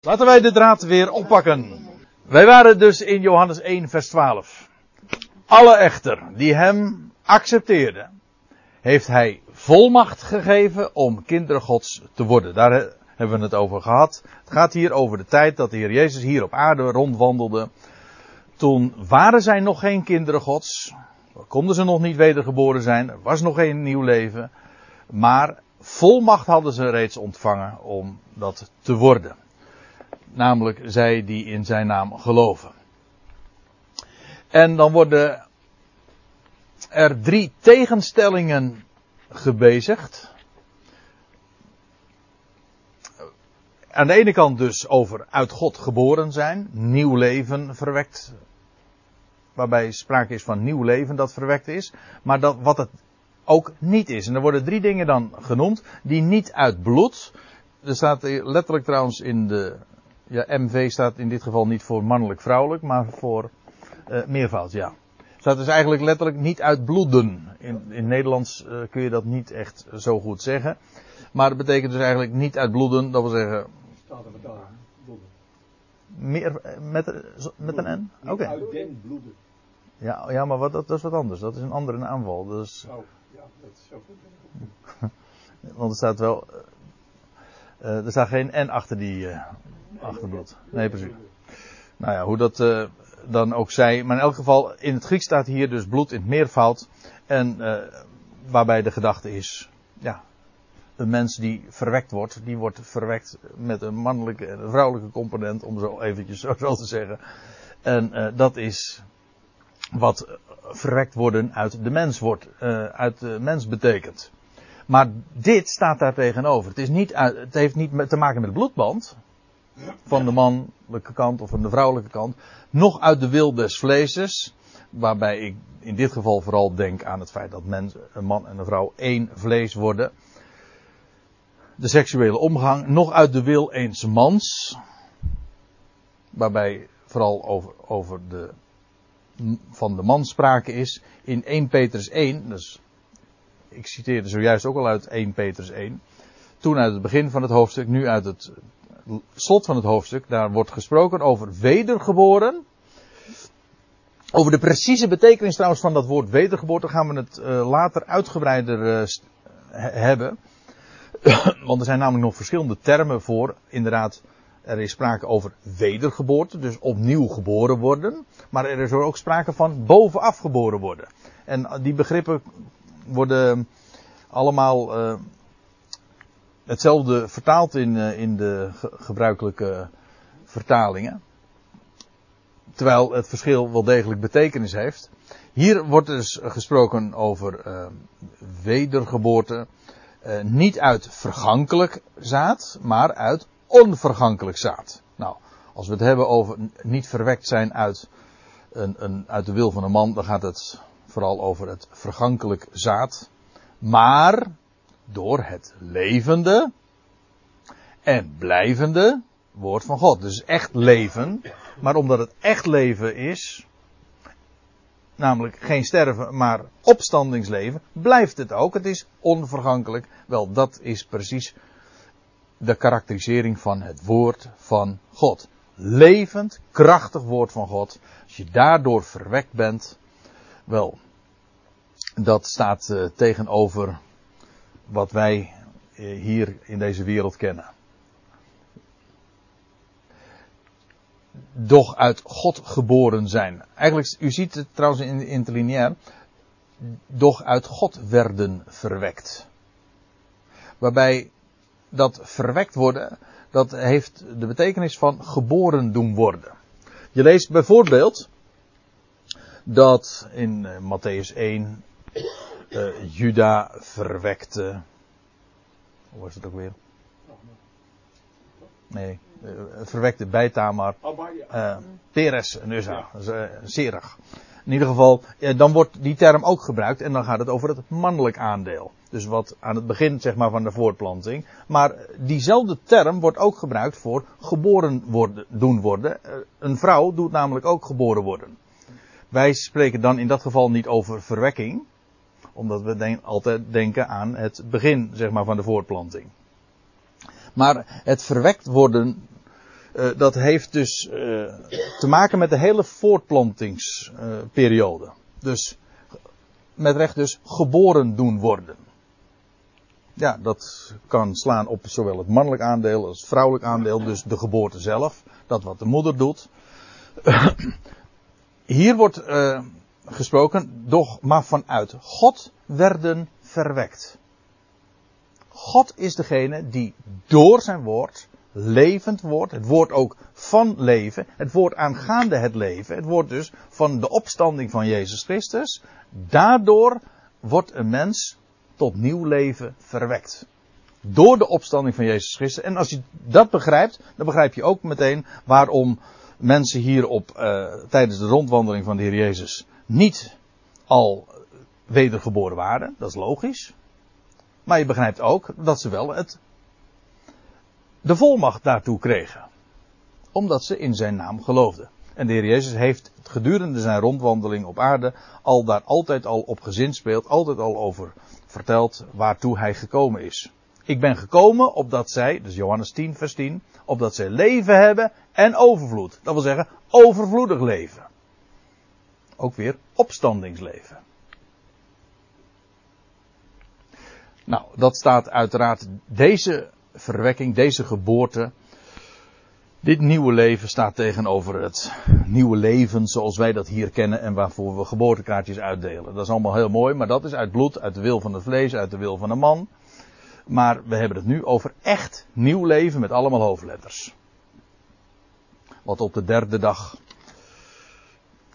Laten wij de draad weer oppakken. Wij waren dus in Johannes 1, vers 12. Alle echter die hem accepteerden, heeft hij volmacht gegeven om kinderen Gods te worden. Daar hebben we het over gehad. Het gaat hier over de tijd dat de Heer Jezus hier op aarde rondwandelde. Toen waren zij nog geen kinderen Gods. Konden ze nog niet wedergeboren zijn. Er was nog geen nieuw leven. Maar volmacht hadden ze reeds ontvangen om dat te worden. Namelijk zij die in zijn naam geloven. En dan worden er drie tegenstellingen gebezigd. Aan de ene kant dus over uit God geboren zijn, nieuw leven verwekt. Waarbij sprake is van nieuw leven dat verwekt is. Maar dat, wat het ook niet is. En er worden drie dingen dan genoemd die niet uit bloed. Er staat letterlijk trouwens in de. Ja, MV staat in dit geval niet voor mannelijk-vrouwelijk, maar voor uh, meervoud, ja. Staat dus eigenlijk letterlijk niet uit bloeden. In, in Nederlands uh, kun je dat niet echt zo goed zeggen. Maar het betekent dus eigenlijk niet uit bloeden, dat wil zeggen. Staat er met bloeden. Meer, met, met een N? Oké. Okay. Uit den bloeden. Ja, ja maar wat, dat, dat, is wat anders. Dat is een andere aanval. Dus... Oh, ja, dat is zo goed. Want er staat wel. Uh, er staat geen N achter die uh, achterbloed. Nee, precies. Nou ja, hoe dat uh, dan ook zij. Maar in elk geval, in het Grieks staat hier dus bloed in het meervoud. En waarbij de gedachte is, ja, een mens die verwekt wordt, die wordt verwekt met een mannelijke en een vrouwelijke component, om zo eventjes zo, te zeggen. En dat is wat verwekt worden uit de mens wordt, uit de mens betekent. Maar dit staat daar tegenover. Het, is niet het heeft niet te maken met bloedband. Van de mannelijke kant of van de vrouwelijke kant. Nog uit de wil des vleeses. Waarbij ik in dit geval vooral denk aan het feit dat mens, een man en een vrouw één vlees worden. De seksuele omgang. Nog uit de wil eens mans. Waarbij vooral over, over de van de man sprake is in 1 Petrus 1. Dus ik citeerde zojuist ook al uit 1 Petrus 1. Toen uit het begin van het hoofdstuk, nu uit het slot van het hoofdstuk. Daar wordt gesproken over wedergeboren. Over de precieze betekenis trouwens van dat woord wedergeboorte gaan we het uh, later uitgebreider uh, hebben. Want er zijn namelijk nog verschillende termen voor, inderdaad, er is sprake over wedergeboorte, dus opnieuw geboren worden. Maar er is ook sprake van bovenaf geboren worden. En die begrippen worden allemaal uh, hetzelfde vertaald in, uh, in de ge gebruikelijke vertalingen. Terwijl het verschil wel degelijk betekenis heeft. Hier wordt dus gesproken over uh, wedergeboorte. niet uit vergankelijk zaad, maar uit onvergankelijk zaad. Nou, als we het hebben over niet verwekt zijn uit, een, een, uit de wil van een man, dan gaat het vooral over het vergankelijk zaad. Maar door het levende en blijvende woord van God. Dus echt leven. Maar omdat het echt leven is, namelijk geen sterven, maar opstandingsleven, blijft het ook. Het is onvergankelijk. Wel, dat is precies de karakterisering van het woord van God. Levend, krachtig woord van God. Als je daardoor verwekt bent, wel, dat staat uh, tegenover wat wij uh, hier in deze wereld kennen. Doch uit God geboren zijn. Eigenlijk, u ziet het trouwens in de interlineair. Doch uit God werden verwekt. Waarbij dat verwekt worden, dat heeft de betekenis van geboren doen worden. Je leest bijvoorbeeld dat in uh, Matthäus 1 uh, Juda verwekte. Hoe was het ook weer? Nee, uh, verwekte bij Tamar. Uh, Peres en uh, Serach. In ieder geval, dan wordt die term ook gebruikt en dan gaat het over het mannelijk aandeel. Dus wat aan het begin zeg maar van de voortplanting. Maar diezelfde term wordt ook gebruikt voor geboren worden, doen worden. Een vrouw doet namelijk ook geboren worden. Wij spreken dan in dat geval niet over verwekking. Omdat we altijd denken aan het begin zeg maar van de voortplanting. Maar het verwekt worden eh, dat heeft dus eh, te maken met de hele voortplantingsperiode. dus met recht dus geboren doen worden. Ja, dat kan slaan op zowel het mannelijk aandeel als het vrouwelijk aandeel, dus de geboorte zelf, dat wat de moeder doet. Hier wordt uh, gesproken, doch maar vanuit God werden verwekt. God is degene die door zijn woord levend wordt. Het woord ook van leven. Het woord aangaande het leven. Het woord dus van de opstanding van Jezus Christus. Daardoor wordt een mens tot nieuw leven verwekt. Door de opstanding van Jezus Christus. En als je dat begrijpt, dan begrijp je ook meteen waarom mensen hier op, uh, tijdens de rondwandeling van de Heer Jezus niet al wedergeboren waren. Dat is logisch. Maar je begrijpt ook dat ze wel het, de volmacht daartoe kregen. Omdat ze in zijn naam geloofden. En de Heer Jezus heeft gedurende zijn rondwandeling op aarde al daar altijd al op gezinspeeld, altijd al over verteld waartoe hij gekomen is. Ik ben gekomen opdat zij, dus Johannes 10 vers 10, opdat zij leven hebben en overvloed. Dat wil zeggen overvloedig leven. Ook weer opstandingsleven. Nou, dat staat uiteraard deze verwekking, deze geboorte. Dit nieuwe leven staat tegenover het nieuwe leven zoals wij dat hier kennen en waarvoor we geboortekaartjes uitdelen. Dat is allemaal heel mooi, maar dat is uit bloed, uit de wil van het vlees, uit de wil van de man. Maar we hebben het nu over echt nieuw leven met allemaal hoofdletters. Wat op de derde dag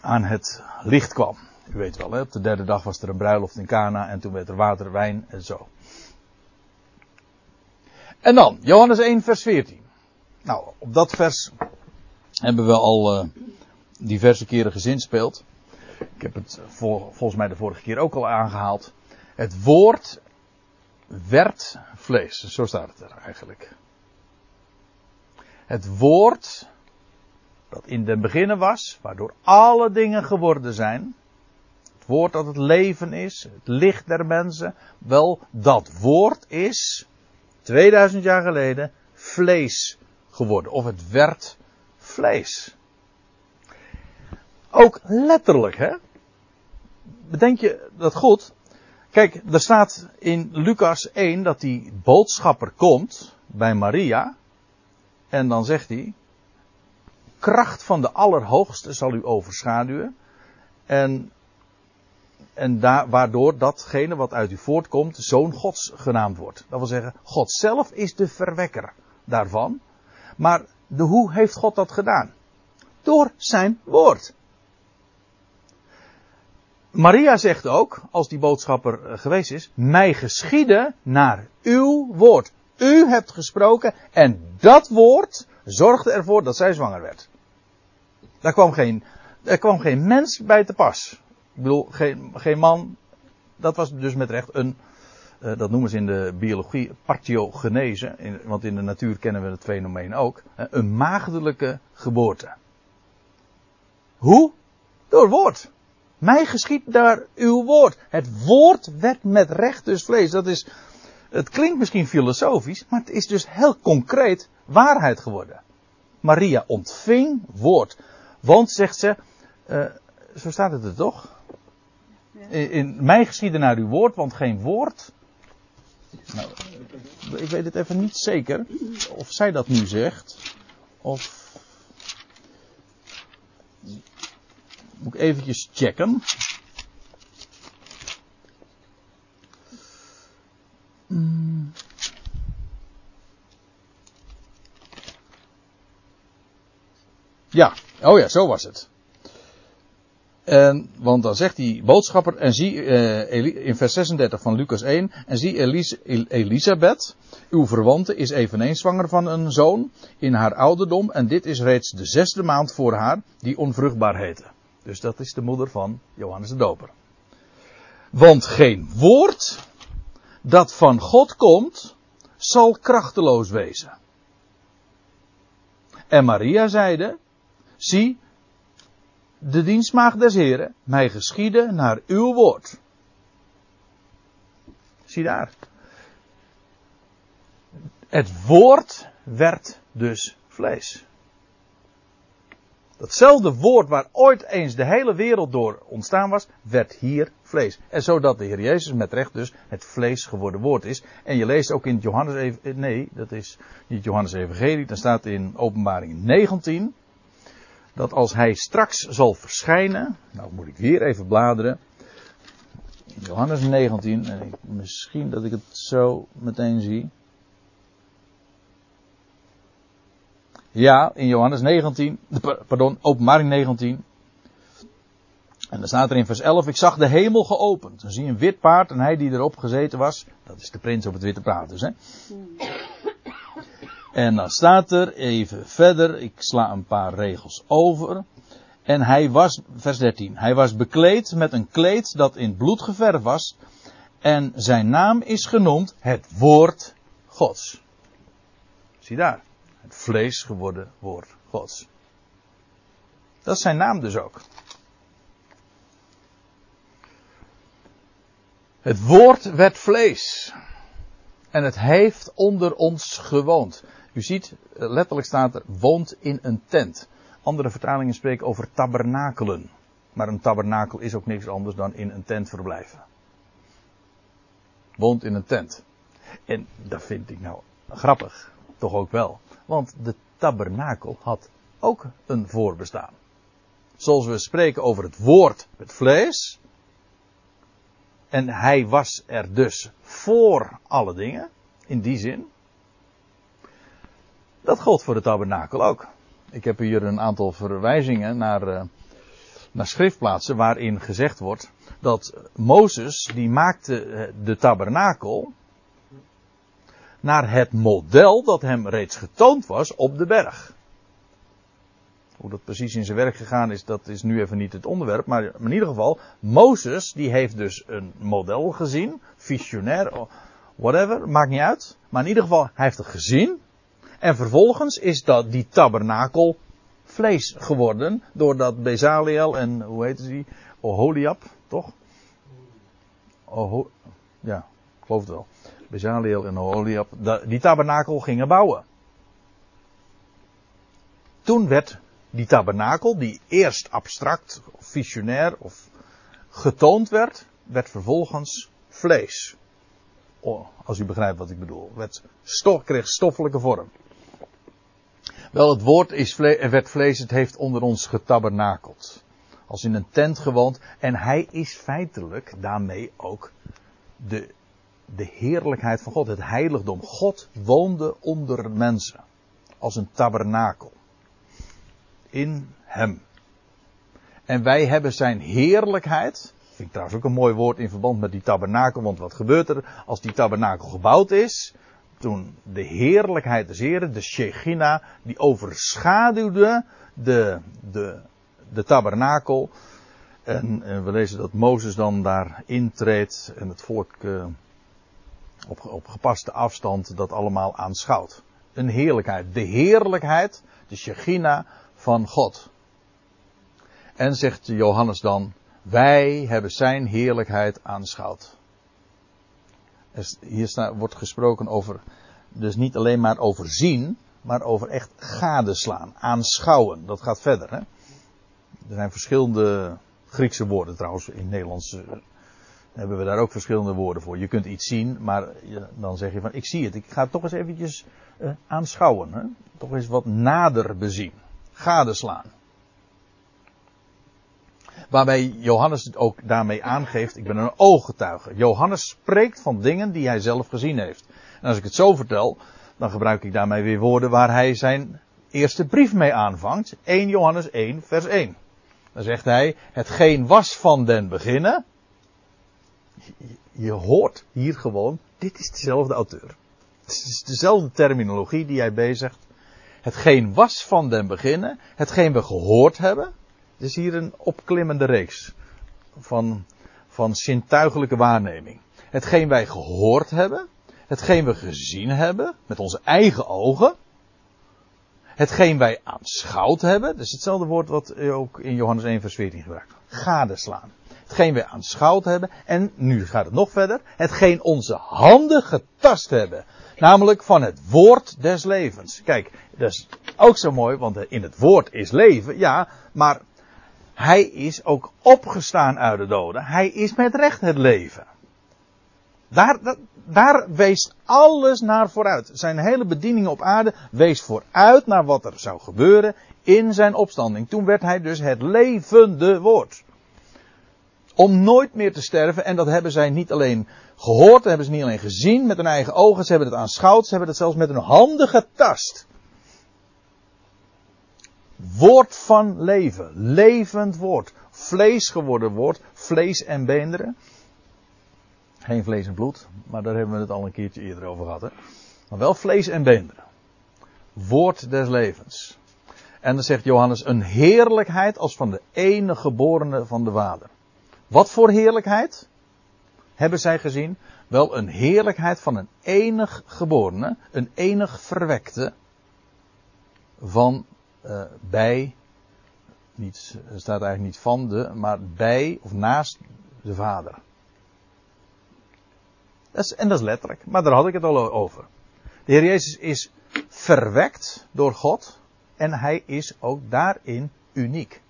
aan het licht kwam. U weet wel, hè? op de derde dag was er een bruiloft in Cana en toen werd er water, wijn en zo. En dan, Johannes 1, vers 14. Nou, op dat vers hebben we al uh, diverse keren gezinspeeld. Ik heb het vol, volgens mij de vorige keer ook al aangehaald. Het woord werd vlees. Zo staat het er eigenlijk. Het woord dat in den beginnen was, waardoor alle dingen geworden zijn. Het woord dat het leven is, het licht der mensen. Wel, dat woord is 2000 jaar geleden vlees geworden. Of het werd vlees. Ook letterlijk, hè? Bedenk je dat goed? Kijk, er staat in Lucas 1 dat die boodschapper komt bij Maria. En dan zegt hij: Kracht van de Allerhoogste zal u overschaduwen. En en daar, waardoor datgene wat uit u voortkomt, zoon Gods genaamd wordt. Dat wil zeggen, God zelf is de verwekker daarvan. Maar de hoe heeft God dat gedaan? Door zijn woord. Maria zegt ook, als die boodschapper eh, geweest is, mij geschieden naar uw woord. U hebt gesproken en dat woord zorgde ervoor dat zij zwanger werd. Daar kwam geen, er kwam geen mens bij te pas. Ik bedoel, geen, geen man. Dat was dus met recht een, uh, dat noemen ze in de biologie, partiogenese. Want in de natuur kennen we het fenomeen ook. Een maagdelijke geboorte. Hoe? Door woord. Mij geschiet daar uw woord. Het woord werd met recht dus vlees. Dat is, het klinkt misschien filosofisch, maar het is dus heel concreet waarheid geworden. Maria ontving woord. Want, zegt ze, uh, zo staat het er toch? In, in mij geschieden naar uw woord, want geen woord. Nou, ik weet het even niet zeker of zij dat nu zegt. Of. Moet ik eventjes checken. Hmm. Ja, oh ja, zo was het. En, want dan zegt die boodschapper, en zie uh, in vers 36 van Lucas 1, en zie Elis, Elisabeth, uw verwante, is eveneens zwanger van een zoon in haar ouderdom, en dit is reeds de zesde maand voor haar, die onvruchtbaar heette. Dus dat is de moeder van Johannes de Doper. Want geen woord dat van God komt, zal krachteloos wezen. En Maria zeide, zie, de dienstmaagd des Heren, mij geschieden naar uw woord. Zie daar. Het woord werd dus vlees. Datzelfde woord waar ooit eens de hele wereld door ontstaan was, werd hier vlees. En zodat de Heer Jezus met recht dus het vlees geworden woord is. En je leest ook in Johannes, nee, dat is niet Johannes Evangelie, dan staat in openbaring 19, dat als hij straks zal verschijnen, nou moet ik weer even bladeren, Johannes 19, en misschien dat ik het zo meteen zie. Ja, in Johannes 19, pardon, openbaring 19. En dan staat er in vers 11, ik zag de hemel geopend. Dan zie je een wit paard en hij die erop gezeten was, dat is de prins op het witte paard dus, hè. En dan staat er even verder, ik sla een paar regels over. En hij was, vers 13, hij was bekleed met een kleed dat in bloed geverfd was. En zijn naam is genoemd het woord Gods. Zie daar, het vlees geworden woord Gods. Dat is zijn naam dus ook. Het woord werd vlees. En het heeft onder ons gewoond. U ziet, letterlijk staat er, woont in een tent. Andere vertalingen spreken over tabernakelen. Maar een tabernakel is ook niks anders dan in een tent verblijven. Woont in een tent. En dat vind ik nou grappig. Toch ook wel. Want de tabernakel had ook een voorbestaan. Zoals we spreken over het woord, het vlees. En hij was er dus voor alle dingen. In die zin. Dat gold voor de tabernakel ook. Ik heb hier een aantal verwijzingen naar, uh, naar schriftplaatsen waarin gezegd wordt dat Mozes die maakte eh, de tabernakel naar het model dat hem reeds getoond was op de berg. Hoe dat precies in zijn werk gegaan is, dat is nu even niet het onderwerp. Maar in ieder geval, Mozes die heeft dus een model gezien, visionair, whatever, maakt niet uit. Maar in ieder geval, hij heeft het gezien. En vervolgens is dat die tabernakel vlees geworden. Doordat Bezaliel en hoe heet die? Oholiab, toch? Oho, ja, ik geloof het wel. Bezaliel en Oholiab, die tabernakel gingen bouwen. Toen werd die tabernakel, die eerst abstract, of visionair of getoond werd, werd vervolgens vlees. Als u begrijpt wat ik bedoel. Werd stof, kreeg stoffelijke vorm. Wel, het woord is werd vlees, het heeft onder ons getabernakeld. Als in een tent gewoond. En hij is feitelijk daarmee ook de, de heerlijkheid van God. Het heiligdom. God woonde onder mensen. Als een tabernakel. In hem. En wij hebben zijn heerlijkheid. Vind ik trouwens ook een mooi woord in verband met die tabernakel. Want wat gebeurt er als die tabernakel gebouwd is? Toen de heerlijkheid des Heren, de Shechina, die overschaduwde de, de, de tabernakel. En, en, we lezen dat Mozes dan daar intreedt en het volk uh, op, op gepaste afstand dat allemaal aanschouwt. Een heerlijkheid. De heerlijkheid, de Shechina van God. En zegt Johannes dan, wij hebben zijn heerlijkheid aanschouwd hier staat, wordt gesproken over, dus niet alleen maar over zien, maar over echt gadeslaan, aanschouwen. Dat gaat verder. Hè? Er zijn verschillende Griekse woorden trouwens. In Nederlands eh, hebben we daar ook verschillende woorden voor. Je kunt iets zien, maar dan zeg je van ik zie het. Ik ga het toch eens eventjes uh, aanschouwen. Hè? Toch eens wat nader bezien. Gadeslaan. Waarbij Johannes het ook daarmee aangeeft, ik ben een ooggetuige. Johannes spreekt van dingen die hij zelf gezien heeft. En als ik het zo vertel, dan gebruik ik daarmee weer woorden waar hij zijn eerste brief mee aanvangt. 1 Johannes 1 vers 1. Dan zegt hij, hetgeen was van den beginnen. Je hoort hier gewoon, dit is dezelfde auteur. Het is dezelfde terminologie die hij bezigt. Hetgeen was van den beginnen, hetgeen we gehoord hebben, het is hier een opklimmende reeks van, van zintuigelijke waarneming. Hetgeen wij gehoord hebben, hetgeen we gezien hebben met onze eigen ogen, hetgeen wij aanschouwd hebben, dat is hetzelfde woord wat ook in Johannes 1 vers 14 gebruikt. Gadeslaan. Hetgeen wij aanschouwd hebben, en nu gaat het nog verder, hetgeen onze handen getast hebben Namelijk van het woord des levens. Kijk, dat is ook zo mooi, want in het woord is leven, ja, maar hij is ook opgestaan uit de doden. Hij is met recht het leven. Daar, daar, wees alles naar vooruit. Zijn hele bediening op aarde wees vooruit naar wat er zou gebeuren in zijn opstanding. Toen werd hij dus het levende woord. Om nooit meer te sterven. En dat hebben zij niet alleen gehoord, dat hebben ze niet alleen gezien met hun eigen ogen. Ze hebben het aanschouwd, ze hebben het zelfs met hun handen getast. Woord van leven. Levend woord. Vlees geworden woord. Vlees en beenderen. Geen vlees en bloed, maar daar hebben we het al een keertje eerder over gehad. Hè? Maar wel vlees en beenderen. Woord des levens. En dan zegt Johannes een heerlijkheid als van de enige geborene van de Vader. Wat voor heerlijkheid hebben zij gezien? Wel een heerlijkheid van een enig geborene, een enig verwekte van uh, bij, niet, staat eigenlijk niet van de, maar bij of naast de Vader. Dat is, en dat is letterlijk, maar daar had ik het al over. De Heer Jezus is verwekt door God en hij is ook daarin uniek.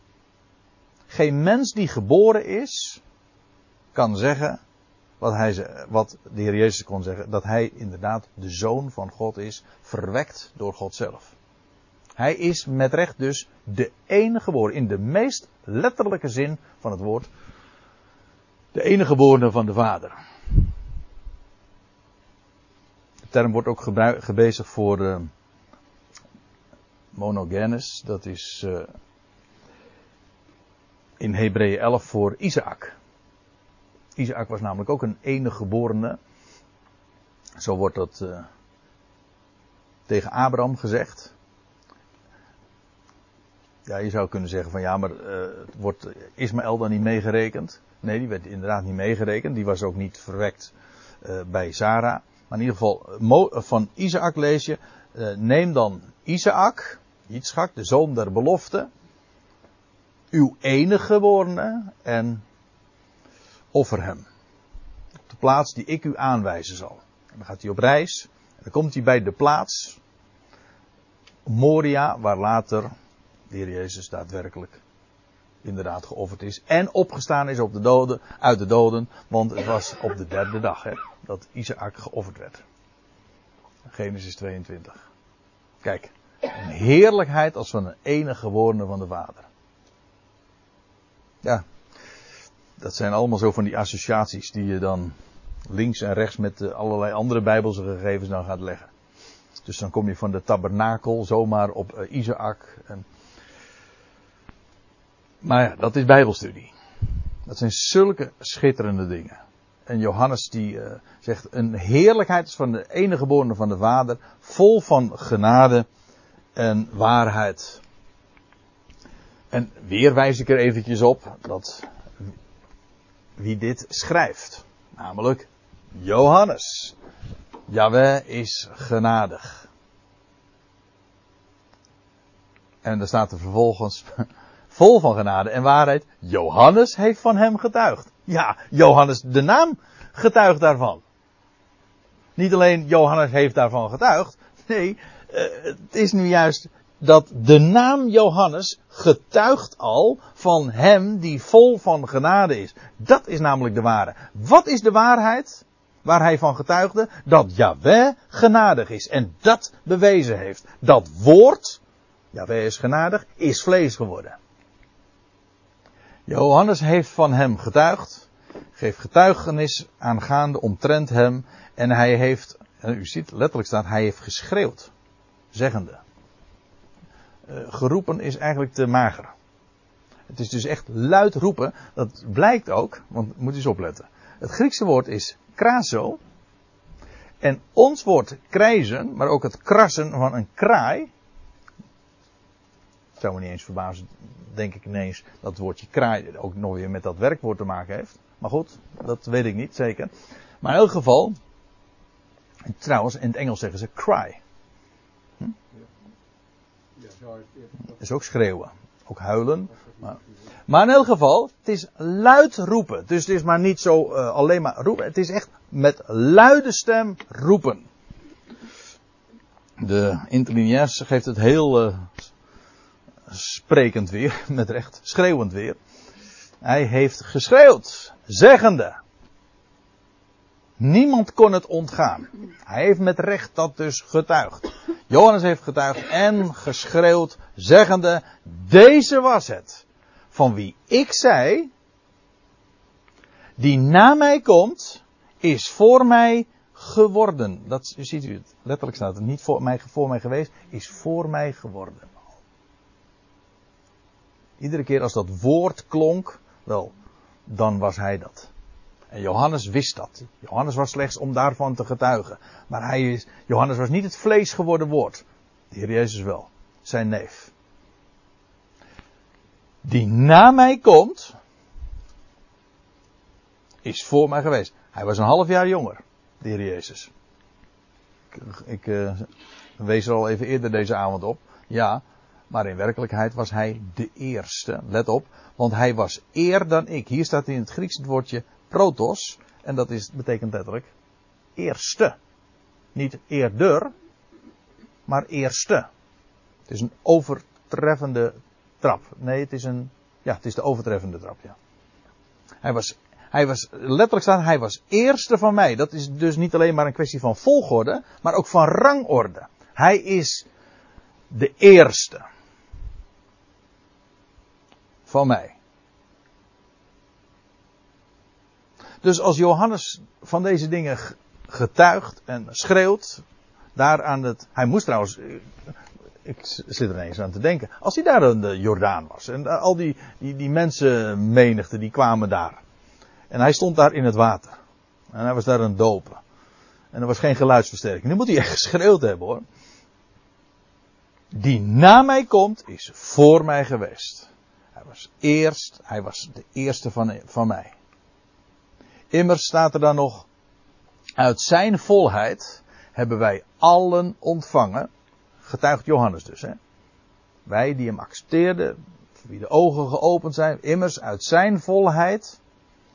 Geen mens die geboren is, kan zeggen wat, hij, wat de Heer Jezus kon zeggen, dat hij inderdaad de zoon van God is, verwekt door God zelf. Hij is met recht dus de enige geboren, in de meest letterlijke zin van het woord, de enige geboren van de Vader. De term wordt ook gebezigd voor uh, monogenes, dat is uh, in Hebreeën 11 voor Isaac. Isaac was namelijk ook een enige geborene. Zo wordt dat uh, tegen Abraham gezegd. Ja, je zou kunnen zeggen van ja, maar uh, wordt Ismaël dan niet meegerekend? Nee, die werd inderdaad niet meegerekend. Die was ook niet verwekt uh, bij Sarah. Maar in ieder geval, van Isaac lees je, neem dan Isaac, Yitzchak, de zoon der belofte, uw enige geborene, en offer hem. Op de plaats die ik u aanwijzen zal. En dan gaat hij op reis. En dan komt hij bij de plaats. Moria, waar later de Heer Jezus daadwerkelijk inderdaad geofferd is. En opgestaan is op de doden, uit de doden. Want het was op de derde dag hè, dat Isaac geofferd werd. Genesis 22. Kijk, een heerlijkheid als van een enige gewone van de Vader. Ja, dat zijn allemaal zo van die associaties die je dan links en rechts met allerlei andere bijbelse gegevens dan gaat leggen. Dus dan kom je van de tabernakel zomaar op uh, Isaac. En... Maar dat is bijbelstudie. Dat zijn zulke schitterende dingen. En Johannes die uh, zegt een heerlijkheid van de enige geboren van de Vader, vol van genade en waarheid. En weer wijs ik er eventjes op dat wie dit schrijft. Namelijk Johannes. Jaweh is genadig. En daar staat er vervolgens vol van genade en waarheid. Johannes heeft van hem getuigd. Ja, Johannes, de naam getuigt daarvan. Niet alleen Johannes heeft daarvan getuigd. Nee, eh, het is nu juist dat de naam Johannes getuigt al van hem die vol van genade is. Dat is namelijk de waarheid. Wat is de waarheid waar hij van getuigde? Dat Yahweh genadig is en dat bewezen heeft. Dat woord, Yahweh is genadig, is vlees geworden. Johannes heeft van hem getuigd, geeft getuigenis aangaande omtrent hem en hij heeft, u ziet letterlijk staat, hij heeft geschreeuwd, zeggende. Eh, geroepen is eigenlijk te mager. Het is dus echt luid roepen. Dat blijkt ook, want moet eens opletten. Het Griekse woord is kraso. En ons woord krijzen, maar ook het krassen van een kraai. Zou me niet eens verbazen, denk ik ineens, dat het woordje kraai ook nog weer met dat werkwoord te maken heeft. Maar goed, dat weet ik niet zeker. Maar in elk geval, trouwens, in het Engels zeggen ze cry. is ook schreeuwen. Ook huilen. Maar, maar, in elk geval, het is luid roepen. Dus het is maar niet zo uh, alleen maar roepen. Het is echt met luide stem roepen. De interlineairs geeft het heel uh, sprekend weer, met recht, schreeuwend weer. Hij heeft geschreeuwd, zeggende. Niemand kon het ontgaan. Hij heeft met recht dat dus getuigd. Johannes heeft getuigd en geschreeuwd, zeggende, deze was het, van wie ik zei, die na mij komt, is voor mij geworden. Dat ziet u het. Letterlijk staat het. Niet voor mij, voor mij geweest, is voor mij geworden. Iedere keer als dat woord klonk, wel, dan was hij dat. En Johannes wist dat. Johannes was slechts om daarvan te getuigen. Maar hij Johannes was niet het vlees geworden woord. De Heer Jezus wel. Zijn neef. Die na mij komt, is voor mij geweest. Hij was een half jaar jonger, de Heer Jezus. Ik, ik uh, wees er al even eerder deze avond op. Ja, maar in werkelijkheid was hij de eerste. Let op, want hij was eer dan ik. Hier staat in het Grieks het woordje protos. En dat is, betekent letterlijk eerste. Niet eerder, maar eerste. Het is een overtreffende trap. Nee, het is een, ja, het is de overtreffende trap, ja. Hij was, hij was, letterlijk staat, hij was eerste van mij. Dat is dus niet alleen maar een kwestie van volgorde, maar ook van rangorde. Hij is de eerste. Van mij. Dus als Johannes van deze dingen getuigt en schreeuwt, daar aan het. Hij moest trouwens. Ik zit er ineens aan te denken. Als hij daar aan de Jordaan was. En al die, die, die mensenmenigte die kwamen daar. En hij stond daar in het water. En hij was daar een dopen. En er was geen geluidsversterking. Nu moet hij echt geschreeuwd hebben hoor. Die na mij komt, is voor mij geweest. Hij was eerst, hij was de eerste van, van mij. Immers staat er dan nog, uit zijn volheid hebben wij allen ontvangen, getuigt Johannes dus, hè. Wij die hem accepteerden, wie de ogen geopend zijn, immers uit zijn volheid,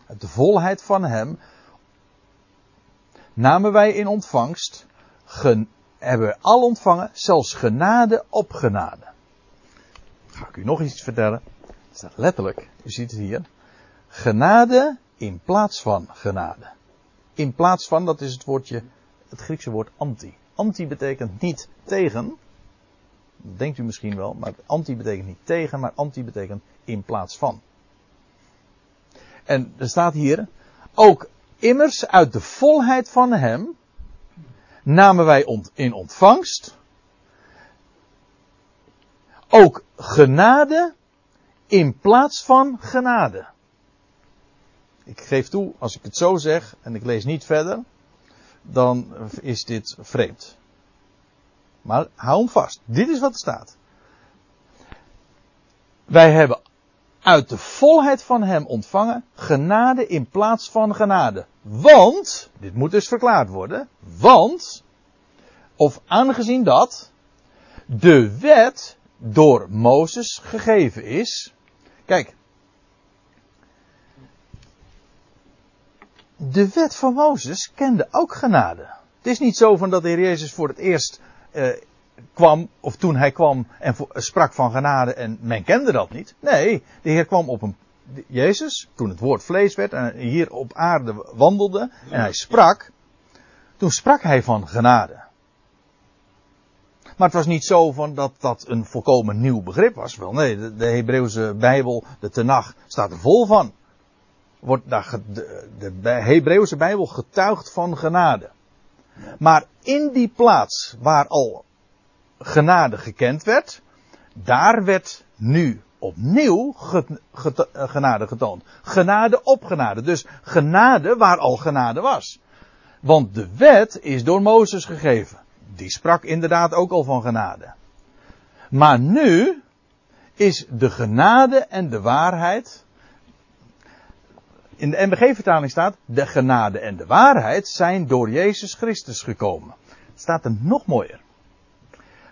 uit de volheid van hem, namen wij in ontvangst, hebben we al ontvangen, zelfs genade op genade. Ga ik u nog iets vertellen? Staat letterlijk, u ziet het hier. Genade in plaats van genade. In plaats van, dat is het woordje, het Griekse woord anti. Anti betekent niet tegen. Dat denkt u misschien wel, maar anti betekent niet tegen, maar anti betekent in plaats van. En er staat hier, ook immers uit de volheid van hem namen wij in ontvangst ook genade in plaats van genade. Ik geef toe, als ik het zo zeg en ik lees niet verder, dan is dit vreemd. Maar hou hem vast. Dit is wat er staat. Wij hebben uit de volheid van hem ontvangen genade in plaats van genade. Want, dit moet dus verklaard worden, want, of aangezien dat, de wet door Mozes gegeven is. Kijk, de wet van Mozes kende ook genade. Het is niet zo van dat de Heer Jezus voor het eerst eh, kwam, of toen hij kwam en sprak van genade en men kende dat niet. Nee, de Heer kwam op een, Jezus, toen het woord vlees werd en hier op aarde wandelde en hij sprak, toen sprak hij van genade. Maar het was niet zo van dat dat een volkomen nieuw begrip was. Wel nee, de, Hebreeuwse Bijbel, de Tenach, staat er vol van wordt daar de, de Hebreeuwse Bijbel getuigd van genade. Maar in die plaats waar al genade gekend werd, daar werd nu opnieuw genade getoond. Genade op genade. Dus genade waar al genade was. Want de wet is door Mozes gegeven. Die sprak inderdaad ook al van genade. Maar nu is de genade en de waarheid in de MBG-vertaling staat, de genade en de waarheid zijn door Jezus Christus gekomen. Staat er nog mooier.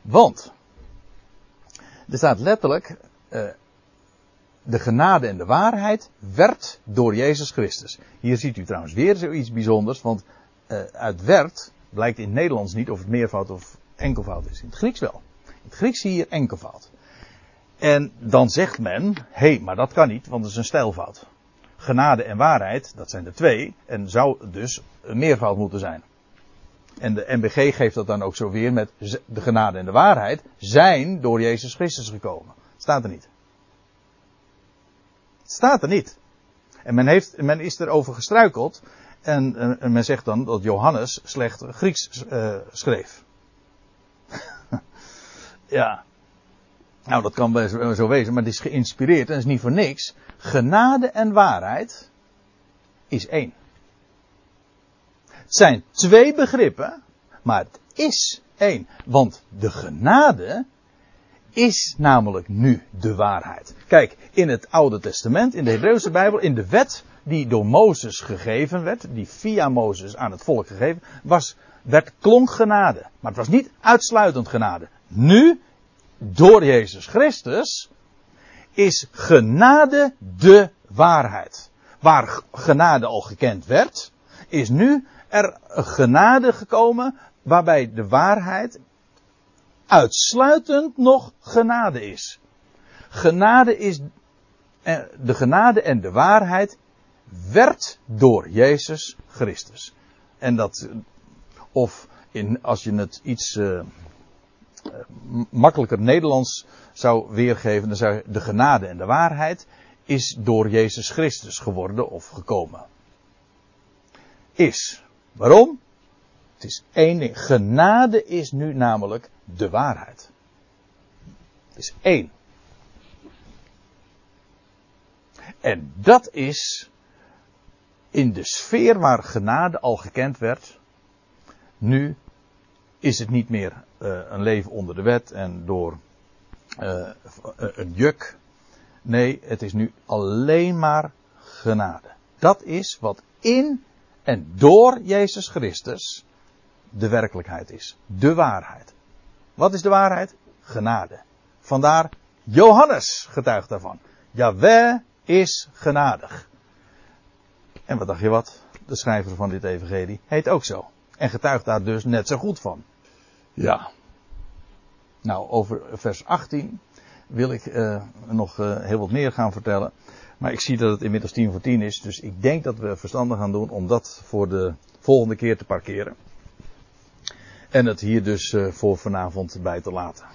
Want, er staat letterlijk, uh, de genade en de waarheid werd door Jezus Christus. Hier ziet u trouwens weer zoiets bijzonders, want uh, uit werd blijkt in het Nederlands niet of het meervoud of enkelvoud is. In het Grieks wel. In het Grieks zie je enkelvoud. En dan zegt men, hé, hey, maar dat kan niet, want het is een stijlfout. Genade en waarheid, dat zijn er twee, en zou dus een meervoud moeten zijn. En de MBG geeft dat dan ook zo weer met de genade en de waarheid zijn door Jezus Christus gekomen. Staat er niet. Staat er niet. En men, heeft, men is erover gestruikeld. En, en men zegt dan dat Johannes slecht Grieks uh, schreef. ja. Nou, dat kan zo wezen, maar het is geïnspireerd en is niet voor niks. Genade en waarheid is één. Het zijn twee begrippen, maar het is één. Want de genade is namelijk nu de waarheid. Kijk, in het Oude Testament, in de Hebreeuwse Bijbel, in de wet die door Mozes gegeven werd, die via Mozes aan het volk gegeven, was, werd klonk genade. Maar het was niet uitsluitend genade. Nu, door Jezus Christus, is genade de waarheid. Waar genade al gekend werd, is nu er genade gekomen waarbij de waarheid uitsluitend nog genade is. Genade is, eh, de genade en de waarheid werd door Jezus Christus. En dat, of in, als je het iets uh, makkelijker Nederlands zou weergeven, dan zou je de genade en de waarheid is door Jezus Christus geworden of gekomen. Is. Waarom? Het is één ding. Genade is nu namelijk de waarheid. Het is één. En dat is in de sfeer waar genade al gekend werd. Nu is het niet meer uh, een leven onder de wet en door een juk. Nee, het is nu alleen maar genade. Dat is wat in en door Jezus Christus de werkelijkheid is. De waarheid. Wat is de waarheid? Genade. Vandaar Johannes getuigt daarvan. Jaweh is genadig. En wat dacht je wat? De schrijver van dit evangelie heet ook zo. En getuigt daar dus net zo goed van. Ja. Nou, over vers 18 wil ik uh, nog uh, heel wat meer gaan vertellen. Maar ik zie dat het inmiddels 10 voor 10 is. Dus ik denk dat we verstandig gaan doen om dat voor de volgende keer te parkeren. En het hier dus uh, voor vanavond bij te laten.